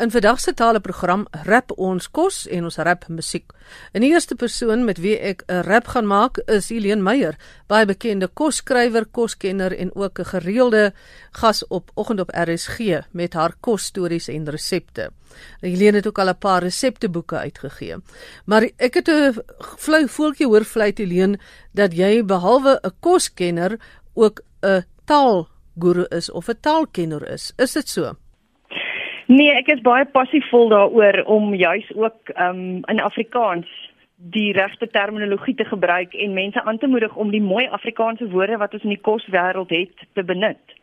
In vandag se taleprogram rap ons kos en ons rap musiek. En die eerste persoon met wie ek 'n rap gaan maak is Helene Meyer, baie bekende kosskrywer, koskenner en ook 'n gereelde gas op Oggend op RSG met haar kosstories en resepte. Helene het ook al 'n paar resepteboeke uitgegee. Maar ek het 'n flou voeltjie hoor vlei Helene dat jy behalwe 'n koskenner ook 'n taalguru is of 'n taalkenner is. Is dit so? Nee, ek is baie passievol daaroor om juis ook um in Afrikaans die regte terminologie te gebruik en mense aan te moedig om die mooi Afrikaanse woorde wat ons in die koswêreld het te benut.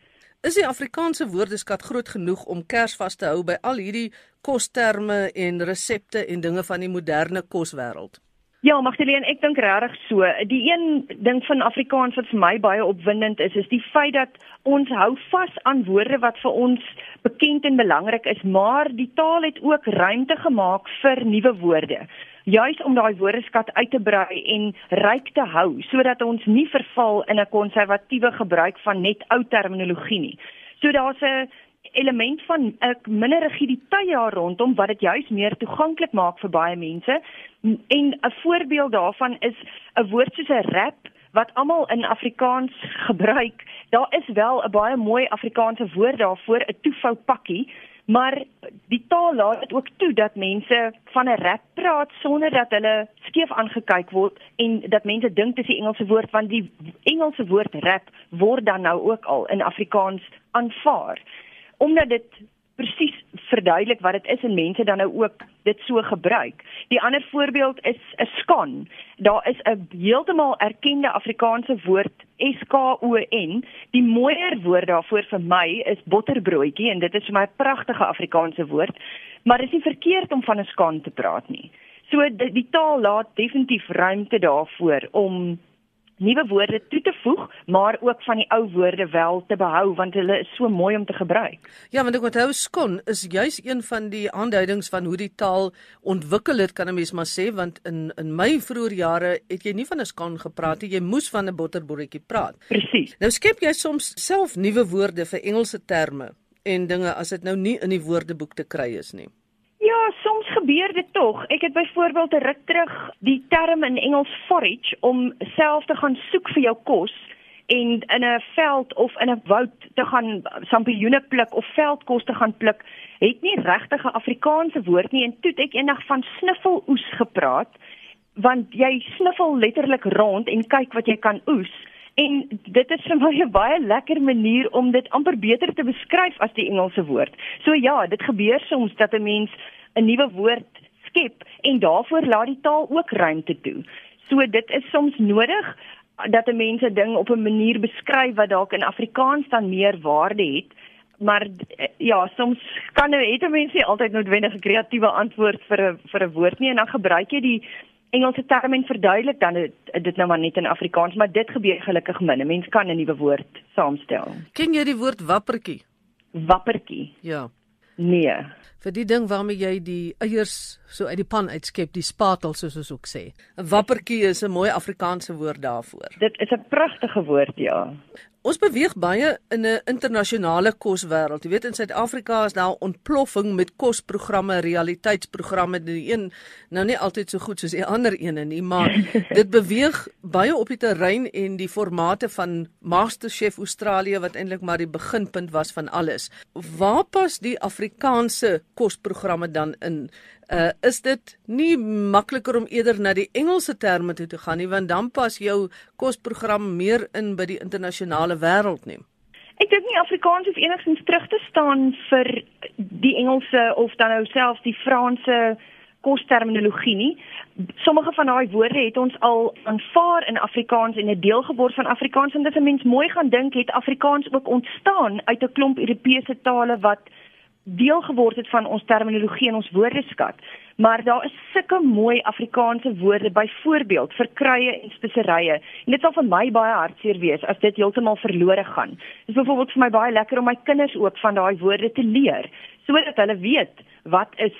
Is die Afrikaanse woordeskat groot genoeg om Kersfees te hou by al hierdie kosterme en resepte en dinge van die moderne koswêreld? Ja, Magdalene, ek dink regtig so. Die een ding van Afrikaans wat vir my baie opwindend is, is die feit dat ons hou vas aan woorde wat vir ons bekend en belangrik is, maar die taal het ook ruimte gemaak vir nuwe woorde. Juis om daai woordeskat uit te brei en ryk te hou sodat ons nie verval in 'n konservatiewe gebruik van net ou terminologie nie. So daar's 'n element van 'n uh, minder rigiditeit daar rondom wat dit juis meer toeganklik maak vir baie mense. En 'n voorbeeld daarvan is 'n woord soos 'n rap wat almal in Afrikaans gebruik. Daar is wel 'n baie mooi Afrikaanse woord daarvoor, 'n toefou pakkie, maar die taal laat dit ook toe dat mense van 'n rap praat sonder dat hulle skeef aangekyk word en dat mense dink dit is 'n Engelse woord want die Engelse woord rap word dan nou ook al in Afrikaans aanvaar omdat dit presies verduidelik wat dit is en mense dan nou ook dit so gebruik. Die ander voorbeeld is 'n skan. Daar is 'n heeltemal erkende Afrikaanse woord S K O N. Die mooier woord daarvoor vir my is botterbroodjie en dit is vir my 'n pragtige Afrikaanse woord, maar dit is nie verkeerd om van 'n skan te praat nie. So die, die taal laat definitief ruimte daarvoor om nuwe woorde toe te voeg, maar ook van die ou woorde wel te behou want hulle is so mooi om te gebruik. Ja, want ek onthou skon is juis een van die aanduidings van hoe die taal ontwikkel het, kan 'n mens maar sê, want in in my vroeë jare het jy nie van 'n skon gepraat nie, jy moes van 'n botterboeretjie praat. Presies. Nou skep jy soms self nuwe woorde vir Engelse terme en dinge as dit nou nie in die woordeboek te kry is nie gebeur dit tog. Ek het byvoorbeeld 'n ruk terug die term in Engels forage om self te gaan soek vir jou kos en in 'n veld of in 'n woud te gaan sampioene pluk of veldkos te gaan pluk, het nie regtig 'n Afrikaanse woord nie en toe ek eendag van snuffeloes gepraat want jy sniffel letterlik rond en kyk wat jy kan oes en dit is vir my 'n baie lekker manier om dit amper beter te beskryf as die Engelse woord. So ja, dit gebeur soms dat 'n mens 'n nuwe woord skep en daarvoor laat die taal ook ruimte toe. So dit is soms nodig dat 'n mens 'n ding op 'n manier beskryf wat dalk in Afrikaans dan meer waarde het. Maar ja, soms kan nou het 'n mens nie altyd noodwendig 'n kreatiewe antwoord vir 'n vir 'n woord nie en dan gebruik jy die Engelse term en verduidelik dan dit, dit nou maar net in Afrikaans, maar dit gebeur gelukkig min. 'n Mens kan 'n nuwe woord saamstel. Ken jy die woord wappertjie? Wappertjie. Ja. Nee. Vir die ding waarmee jy die eiers so uit die pan uitskep, die spatel soos ons ook sê. 'n Wappertjie is 'n mooi Afrikaanse woord daarvoor. Dit is 'n pragtige woord, ja. Ons beweeg baie in 'n internasionale koswêreld. Jy weet in Suid-Afrika is daar ontploffing met kosprogramme, realiteitsprogramme, die een nou nie altyd so goed soos die ander ene nie, maar dit beweeg baie op die terrein en die formate van MasterChef Australië wat eintlik maar die beginpunt was van alles. Waar pas die Afrikaanse kosprogramme dan in? Uh is dit nie makliker om eerder na die Engelse terme toe te gaan nie want dan pas jou kosprogram meer in by die internasionale wêreld nie. Ek dink nie Afrikaans hoef enigstens terug te staan vir die Engelse of dan nou selfs die Franse kosterminologie nie. Sommige van daai woorde het ons al aanvaar in Afrikaans en 'n deel geword van Afrikaans en dit is 'n mens mooi gaan dink het Afrikaans ook ontstaan uit 'n klomp Europese tale wat deel geword het van ons terminologie en ons woordeskat. Maar daar is sulke mooi Afrikaanse woorde byvoorbeeld vir kruie en speserye. En dit sal vir my baie hartseer wees as dit heeltemal verlore gaan. Dit is byvoorbeeld vir my baie lekker om my kinders ook van daai woorde te leer sodat hulle weet wat is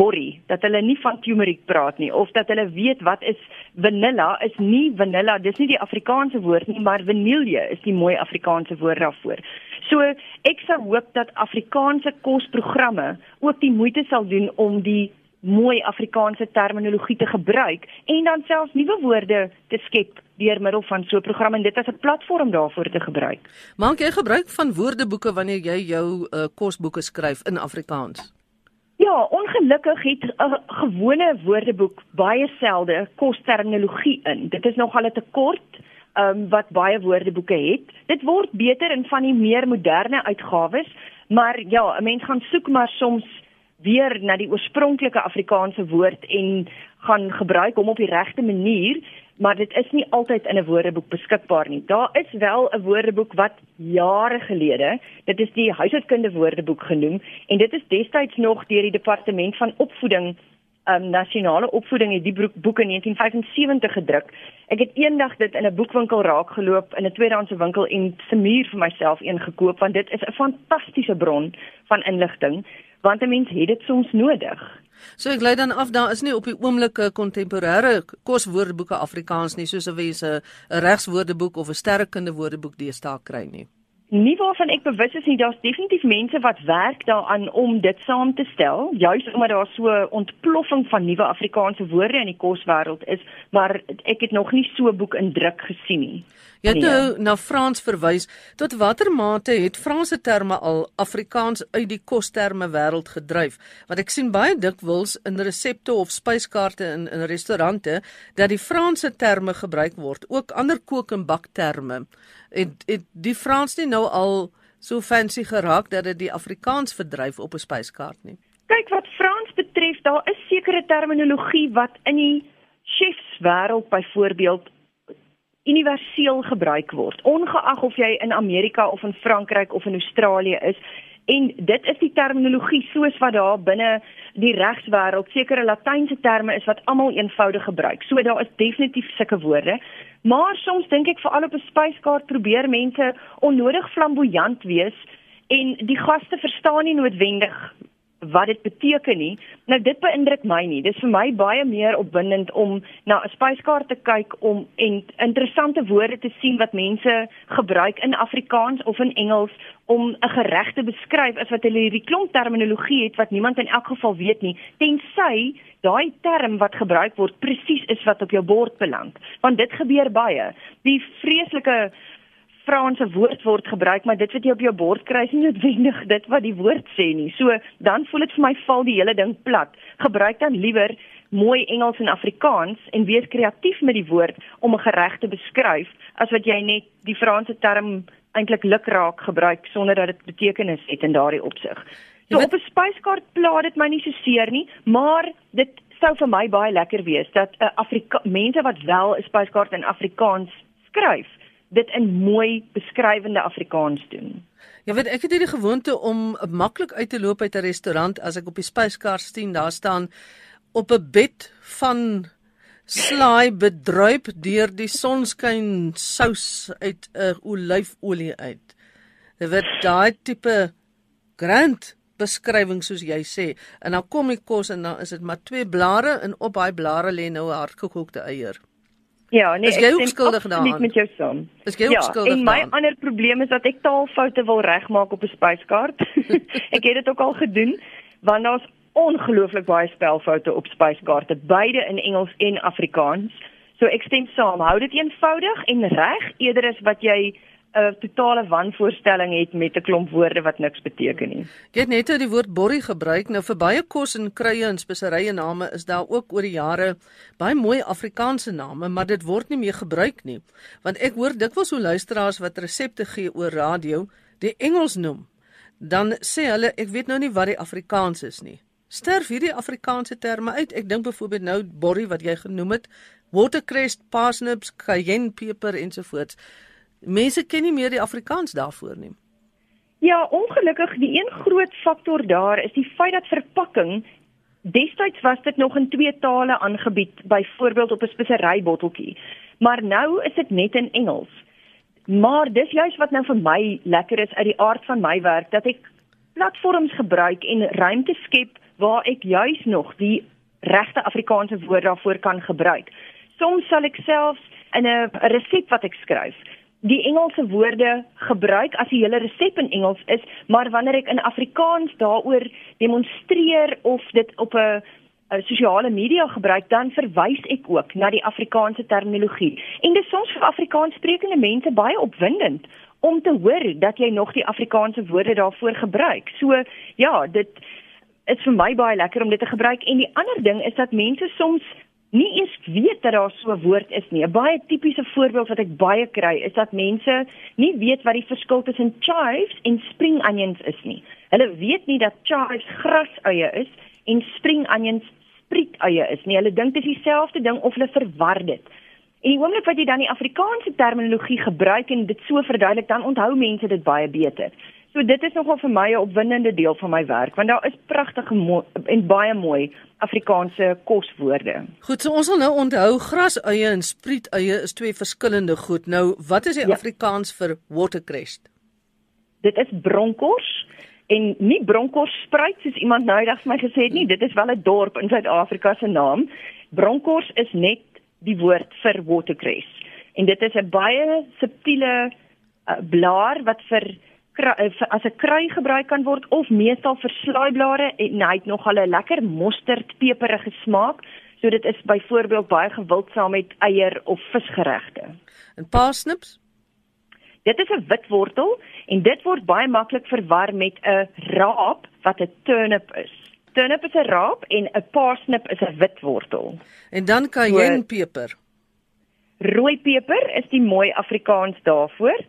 borrie, dat hulle nie van turmeric praat nie of dat hulle weet wat is vanilla is nie vanilla, dis nie die Afrikaanse woord nie, maar vanille is die mooi Afrikaanse woord daarvoor. So ek sou hoop dat Afrikaanse kosprogramme ook die moeite sal doen om die mooi Afrikaanse terminologie te gebruik en dan selfs nuwe woorde te skep deur middel van so 'n program en dit as 'n platform daarvoor te gebruik. Maak jy gebruik van woordeboeke wanneer jy jou uh, kosboeke skryf in Afrikaans? Ja, ongelukkig het 'n gewone woordeboek baie selde kosterminologie in. Dit is nogal 'n tekort um, wat baie woordeboeke het. Dit word beter in van die meer moderne uitgawes, maar ja, 'n mens gaan soek maar soms weer na die oorspronklike Afrikaanse woord en gaan gebruik hom op die regte manier, maar dit is nie altyd in 'n woordeboek beskikbaar nie. Daar is wel 'n woordeboek wat jare gelede, dit is die huishoudkunde woordeboek genoem en dit is destyds nog deur die departement van opvoeding um, nasionale opvoeding het die boek in 1975 gedruk. Ek het eendag dit in 'n boekwinkel raakgeloop in 'n tweedehandse winkel en se muur vir myself een gekoop want dit is 'n fantastiese bron van inligting want 'n mens het dit soms nodig. So ek lei dan af daar is nie op die oomblikke kontemporêre koswoordeboeke Afrikaans nie soos 'n wese 'n regswoordeboek of 'n sterrekunde woordeboek deesdae kry nie. Nie waarvan ek bewus is nie, daar's definitief mense wat werk daaraan om dit saam te stel, juis omdat daar so 'n ontploffing van nuwe Afrikaanse woorde in die koswêreld is, maar ek het nog nie so 'n boek in druk gesien nie. Jy het nou na Frans verwys. Tot watter mate het Franse terme al Afrikaans uit die kosterme wêreld gedryf? Want ek sien baie dikwels in resepte of spyskaarte in in restaurante dat die Franse terme gebruik word, ook ander kook en bakterme. Het het die Frans nie nou al so fancy geraak dat dit die Afrikaans verdryf op 'n spyskaart nie? Kyk wat Frans betref, daar is sekere terminologie wat in die chefswêreld byvoorbeeld universeel gebruik word ongeag of jy in Amerika of in Frankryk of in Australië is en dit is die terminologie soos wat daar binne die regswêreld sekere latynse terme is wat almal eenvoudig gebruik. So daar is definitief sulke woorde. Maar soms dink ek veral op 'n spyskaart probeer mense onnodig flamboyant wees en die gaste verstaan nie noodwendig wat dit beteken nie. Nou dit beïndruk my nie. Dit is vir my baie meer opwindend om na 'n spyskaart te kyk om en interessante woorde te sien wat mense gebruik in Afrikaans of in Engels om 'n gereg te beskryf as wat hulle hierdie klomp terminologie het wat niemand in elk geval weet nie, tensy daai term wat gebruik word presies is wat op jou bord beland. Want dit gebeur baie. Die vreeslike Franse woord word gebruik, maar dit wat jy op jou bord kry is nie noodwendig dit wat die woord sê nie. So dan voel dit vir my val die hele ding plat. Gebruik dan liewer mooi Engels en Afrikaans en wees kreatief met die woord om 'n gereg te beskryf as wat jy net die Franse term eintlik lukraak gebruik sonder dat dit betekenis het in daardie opsig. So op 'n spyskaart pla dit my nie so seer nie, maar dit sou vir my baie lekker wees dat 'n uh, Afrika mense wat wel 'n spyskaart in Afrikaans skryf dit in mooi beskrywende Afrikaans doen. Ja, weet ek het hierdie gewoonte om maklik uit te loop uit 'n restaurant as ek op die spyskaart sien, daar staan op 'n bed van slaai bedruip deur die sonskyn sous uit 'n olyfolie uit. Dit word daai tipe grand beskrywing soos jy sê en dan kom die kos en dan is dit maar twee blare en op daai blare lê nou 'n hardgekookte eier. Ja, nee, is jy ook skuldig daaraan? Ek met jou saam. Is jy ook ja, skuldig daaraan? En my ander probleem is dat ek taalfoute wil regmaak op 'n spyskaart. ek het dit ook al gedoen want daar's ongelooflik baie spelfoute op spyskaarte, beide in Engels en Afrikaans. So ek stem saam, hou dit eenvoudig en reg eerder as wat jy 'n totale wanvoorstelling het met 'n klomp woorde wat niks beteken nie. Jy het net nou die woord borrie gebruik. Nou vir baie kos en kruie en speserye name is daar ook oor die jare baie mooi Afrikaanse name, maar dit word nie meer gebruik nie. Want ek hoor dikwels hoe luisteraars wat resepte gee oor radio, die Engels noem. Dan sê hulle ek weet nou nie wat die Afrikaans is nie. Sterf hierdie Afrikaanse terme uit? Ek dink byvoorbeeld nou borrie wat jy genoem het, watercress, parsnips, cayenne peper ensovoorts. Mense ken nie meer die Afrikaans daarvoor nie. Ja, ongelukkig die een groot faktor daar is die feit dat verpakking destyds was dit nog in twee tale aangebied, byvoorbeeld op 'n speserybotteltjie. Maar nou is dit net in Engels. Maar dis juist wat nou vir my lekker is uit die aard van my werk dat ek platforms gebruik en ruimte skep waar ek juis nog die regte Afrikaanse woord daarvoor kan gebruik. Soms sal ek selfs in 'n resep wat ek skryf, die Engelse woorde gebruik as die hele resep in Engels is, maar wanneer ek in Afrikaans daaroor demonstreer of dit op 'n sosiale media gebruik, dan verwys ek ook na die Afrikaanse terminologie. En dit is soms vir Afrikaanssprekende mense baie opwindend om te hoor dat jy nog die Afrikaanse woorde daarvoor gebruik. So ja, dit is vir my baie lekker om dit te gebruik en die ander ding is dat mense soms nie eens weet dat daar so 'n woord is nie. 'n Baie tipiese voorbeeld wat ek baie kry is dat mense nie weet wat die verskil tussen chives en spring onions is nie. Hulle weet nie dat chives grasuie is en spring onions spriet-eie is nie. Hulle dink dit is dieselfde ding of hulle verwar dit. En die oomblik wat jy dan die Afrikaanse terminologie gebruik en dit so verduidelik, dan onthou mense dit baie beter. So dit is nogal vir my 'n opwindende deel van my werk want daar is pragtige en baie mooi Afrikaanse koswoorde. Goed, so ons wil nou onthou grasuie en spriet-eie is twee verskillende goed. Nou, wat is die ja. Afrikaans vir watercress? Dit is bronkors en nie bronkors spruit soos iemand nou eendag vir my gesê het nie. Dit is wel 'n dorp in Suid-Afrika se naam. Bronkors is net die woord vir watercress. En dit is 'n baie subtiele uh, blaar wat vir as 'n krui gebruik kan word of meestal vir slaaiblare en hy het nog al 'n lekker mosterd peperige smaak. So dit is byvoorbeeld baie gewild saam met eier of visgeregte. En parsnips? Dit is 'n witwortel en dit word baie maklik verwar met 'n raap wat 'n turnip is. Turnip is 'n raap en 'n parsnip is 'n witwortel. En dan cayennepeper. Rooi peper is die mooi Afrikaans daarvoor.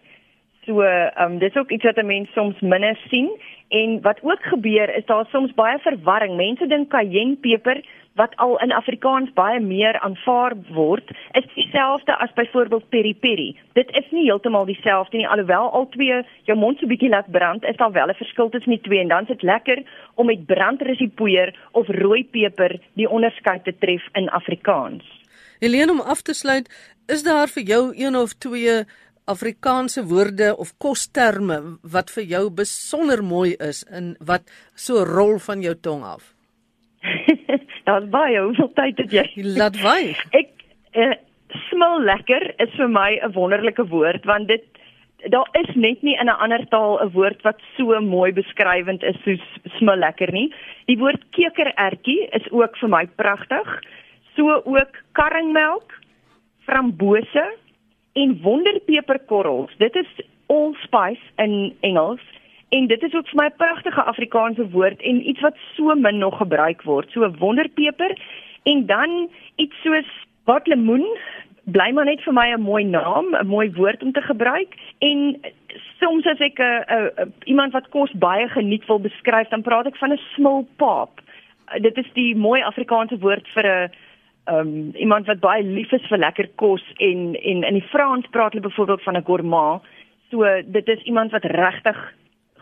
So, ehm um, dis ook iets wat 'n mens soms minder sien en wat ook gebeur is daar soms baie verwarring. Mense dink cayennepeper wat al in Afrikaans baie meer aanvaar word, is dieselfde as byvoorbeeld peri peri. Dit is nie heeltemal dieselfde nie alhoewel al twee jou mond so bietjie laat brand, is daar wel 'n verskil tussen die twee en dan is dit lekker om met brandrusiepoeier of rooi peper die onderskeid te tref in Afrikaans. Helene om af te sluit, is daar vir jou een of twee Afrikaanse woorde of kosterme wat vir jou besonder mooi is en wat so rol van jou tong af? Daar's baie, hoeveel tyd het jy? Laat wy. Ek uh, smil lekker is vir my 'n wonderlike woord want dit daar is net nie in 'n ander taal 'n woord wat so mooi beskrywend is soos smil lekker nie. Die woord kekerertjie is ook vir my pragtig. So ook karringmelk, frambose en wonderpeperkorrels. Dit is allspice in Engels en dit is ook vir my 'n pragtige Afrikaanse woord en iets wat so min nog gebruik word. So wonderpeper en dan iets soos wat lemoen bly maar net vir my 'n mooi naam, 'n mooi woord om te gebruik en soms as ek 'n iemand wat kos baie geniet wil beskryf, dan praat ek van 'n smulpaap. Dit is die mooi Afrikaanse woord vir 'n um, iemand wat baie lief is vir lekker kos en en in die Frans praat hulle byvoorbeeld van 'n gourmand. So dit is iemand wat regtig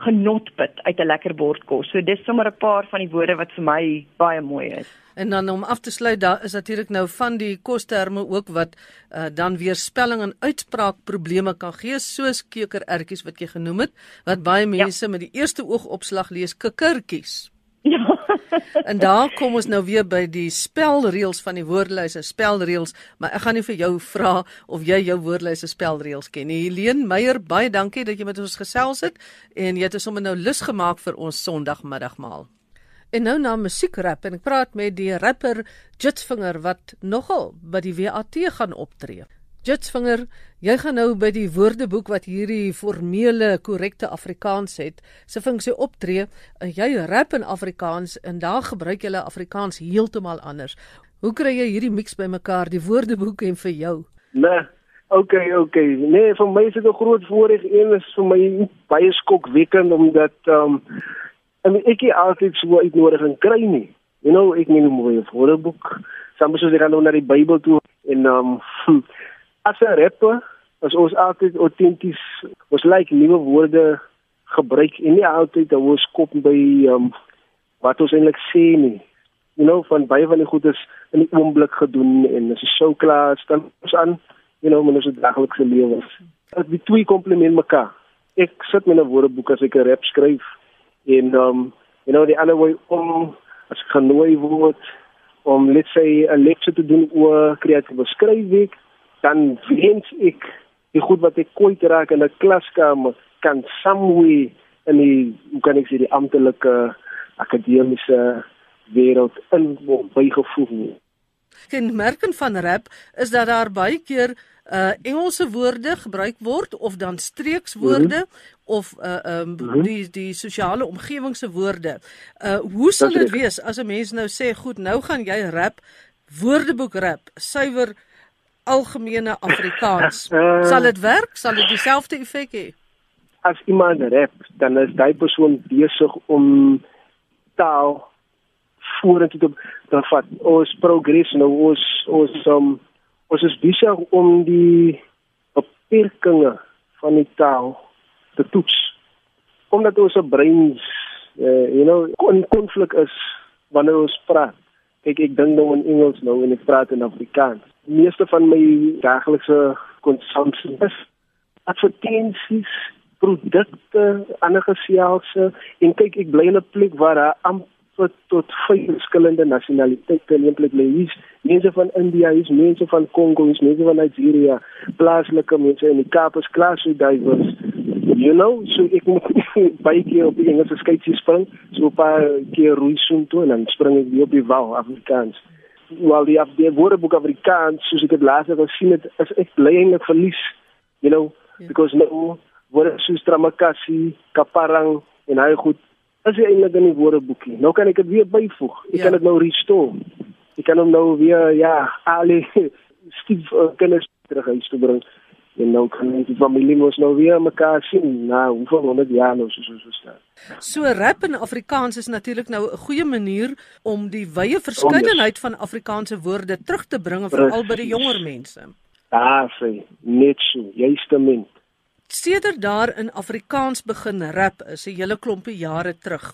genot put uit 'n lekker bord kos. So dis sommer 'n paar van die woorde wat vir my baie mooi is. En dan om af te sluit, daar is natuurlik nou van die kosterme ook wat uh, dan weer spelling en uitspraak probleme kan gee, soos kekerertjies wat jy genoem het, wat baie ja. mense ja. met die eerste oogopslag lees kikkertjies. En daar kom ons nou weer by die spelreëls van die woordelys spelreëls, maar ek gaan nie vir jou vra of jy jou woordelys en spelreëls ken nie. Helene Meyer, baie dankie dat jy met ons gesels het en jy het ons sommer nou lus gemaak vir ons Sondagmiddagmaal. En nou na musiekrap en ek praat met die rapper Jitsvinger wat nogal by die WAT gaan optree. Jitsvinger, jy gaan nou by die woordeboek wat hierdie formele korrekte Afrikaans het, se funksie optree. Jy rap in Afrikaans en daar gebruik jy Afrikaans heeltemal anders. Hoe kry jy hierdie mix bymekaar, die woordeboek en vir jou? Nee, okay, okay. Nee, vir my is dit 'n groot voorreg een is vir my baie skokwekkend omdat ehm um, ek ek altyd so uitnodiging kry nie. You know, ek neem 'n mooi woordeboek. Soms as ek gaan nou na die Bybel toe en ehm um, as 'n rapper is ons altyd autenties. Ons like nuwe woorde gebruik en nie altyd dan ons kop by um, wat ons eintlik sê nie. You know, van baie van die goedes in die oomblik gedoen en as jy sou klaar staan ons aan, you know, mense daglikse lewe. Dit twee komplement mekaar. Ek sit met 'n woordeboek as ek 'n rap skryf en um you know die ander way om as ek genooi word om let's say 'n lecture te doen oor kreatiewe skryfwerk, dan wens ek die goed wat ek kwyt raak in 'n klaskamer kan somewhere in die hoe kan ek sê die amptelike akademiese wêreld in bygevoeg word. Kenmerkend van rap is dat daar baie keer uh Engelse woorde gebruik word of dan streekswoorde mm -hmm. of uh um mm -hmm. die die sosiale omgewing se woorde. Uh hoe sal dit wees as 'n mens nou sê goed, nou gaan jy rap woordeboek rap, suiwer algemene Afrikaans. Uh, sal dit werk? Sal dit dieselfde effek hê? As iemand rap, dan is daai persoon besig om taal vorentoe te dan vat ons progress nou ons ons um, ons is besig om die beperkings van die taal te toets omdat ons breins uh, you know in konflik is wanneer ons praat kyk ek dink nou in Engels nou en ek praat in Afrikaans meeste van my daaglikse konsumpsie is advertensies produkte ander geselse en kyk ek bly in 'n plek waar daar tot tot vyf verskillende nasionaliteite eintlik lê. Hier's mense van India, hier's mense van Kongo, hier's mense van Nigeria, plaaslike mense in die Kaap is klaar so diverse. You know, so ek moet baie keer op die Engelse skeidjie spring, so 'n paar keer roei so toe en dan spring ek weer op die wal Afrikaans. Wel die af die woordeboek Afrikaans, soos ek dit laas gesien het, is ek bly eintlik verlies. You know, yeah. Ja. because nou word soos Tramakasi, Kaparang en hy goed is hy eintlik in die woordeboekie. Nou kan ek dit weer byvoeg. Ek ja. kan dit nou restore. Ek kan hom nou weer ja, alle stief uh, kennis terug huis toe bring. En nou kan die familie mos nou weer mekaar sien. Nou, hoeveel honderd jaar nou so so so staan. So rap in Afrikaans is natuurlik nou 'n goeie manier om die wye verskeidenheid van Afrikaanse woorde terug te bring vir al by die jonger mense. Ja, sê, net so, juiste min sedert daar in Afrikaans begin rap is 'n hele klompie jare terug.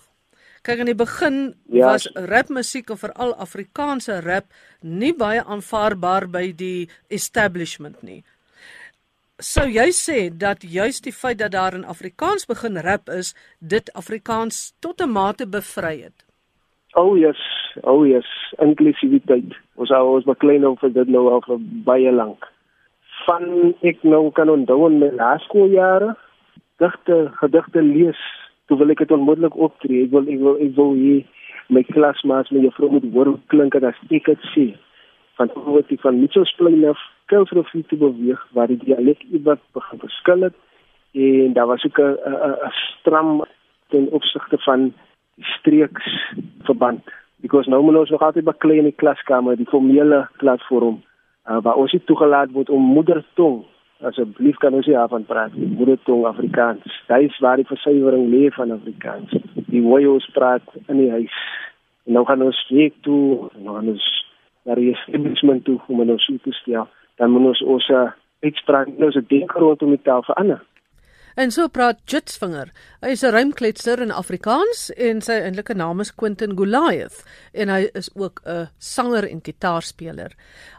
Kyk aan die begin ja, was rapmusiek of veral Afrikaanse rap nie baie aanvaarbaar by die establishment nie. Sou jy sê dat juist die feit dat daar in Afrikaans begin rap is, dit Afrikaans tot 'n mate bevry het? Oh yes, oh yes, inklusiwiteit. Ons al ons beklein nou vir dit nou al vir baie lank. Van ek nou kan onthou in my laerskooljare digte gedigte lees toe wil ek dit onmiddellik optree. Ek wil ek wil ek wil hier my klasmaats met juffrou moet hoor klink dit as ek dit sê van wat ek van Mitchellsplein af Kelfrofie te beweeg waar die dialek iewers begin verskil het. En daar was ook 'n stram ten opsigte van streeks verband because nou moet ons nog altyd baklei in die klaskamer die formele platform uh, waar ons nie toegelaat word om moedertong asseblief kan ons hier van praat moedertong Afrikaans. Dit is waar die versuiwering lê van Afrikaans. Die hoe ons praat in die huis. En nou gaan ons week toe nou gaan ons daar is establishment toe om ons te stel dan moet ons ons uitspraak nou so dink rondom die taal verander En so praat Jitsvinger. Hy is 'n rymkletser in Afrikaans en sy eintlike naam is Quentin Goliath en hy is ook 'n sanger en gitaarspeler.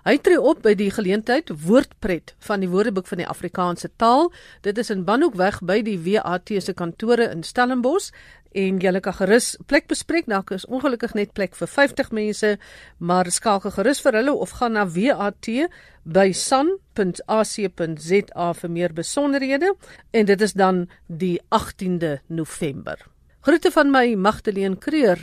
Hy tree op by die geleentheid Woordpret van die Woordeboek van die Afrikaanse taal. Dit is in Banhoekweg by die WAT se kantore in Stellenbosch en julle kan gerus plek bespreek. Daar is ongelukkig net plek vir 50 mense, maar skakel gerus vir hulle of gaan na WAT by san.ac.za vir meer besonderhede en dit is dan die 18de November. Groete van my Magdalene Creer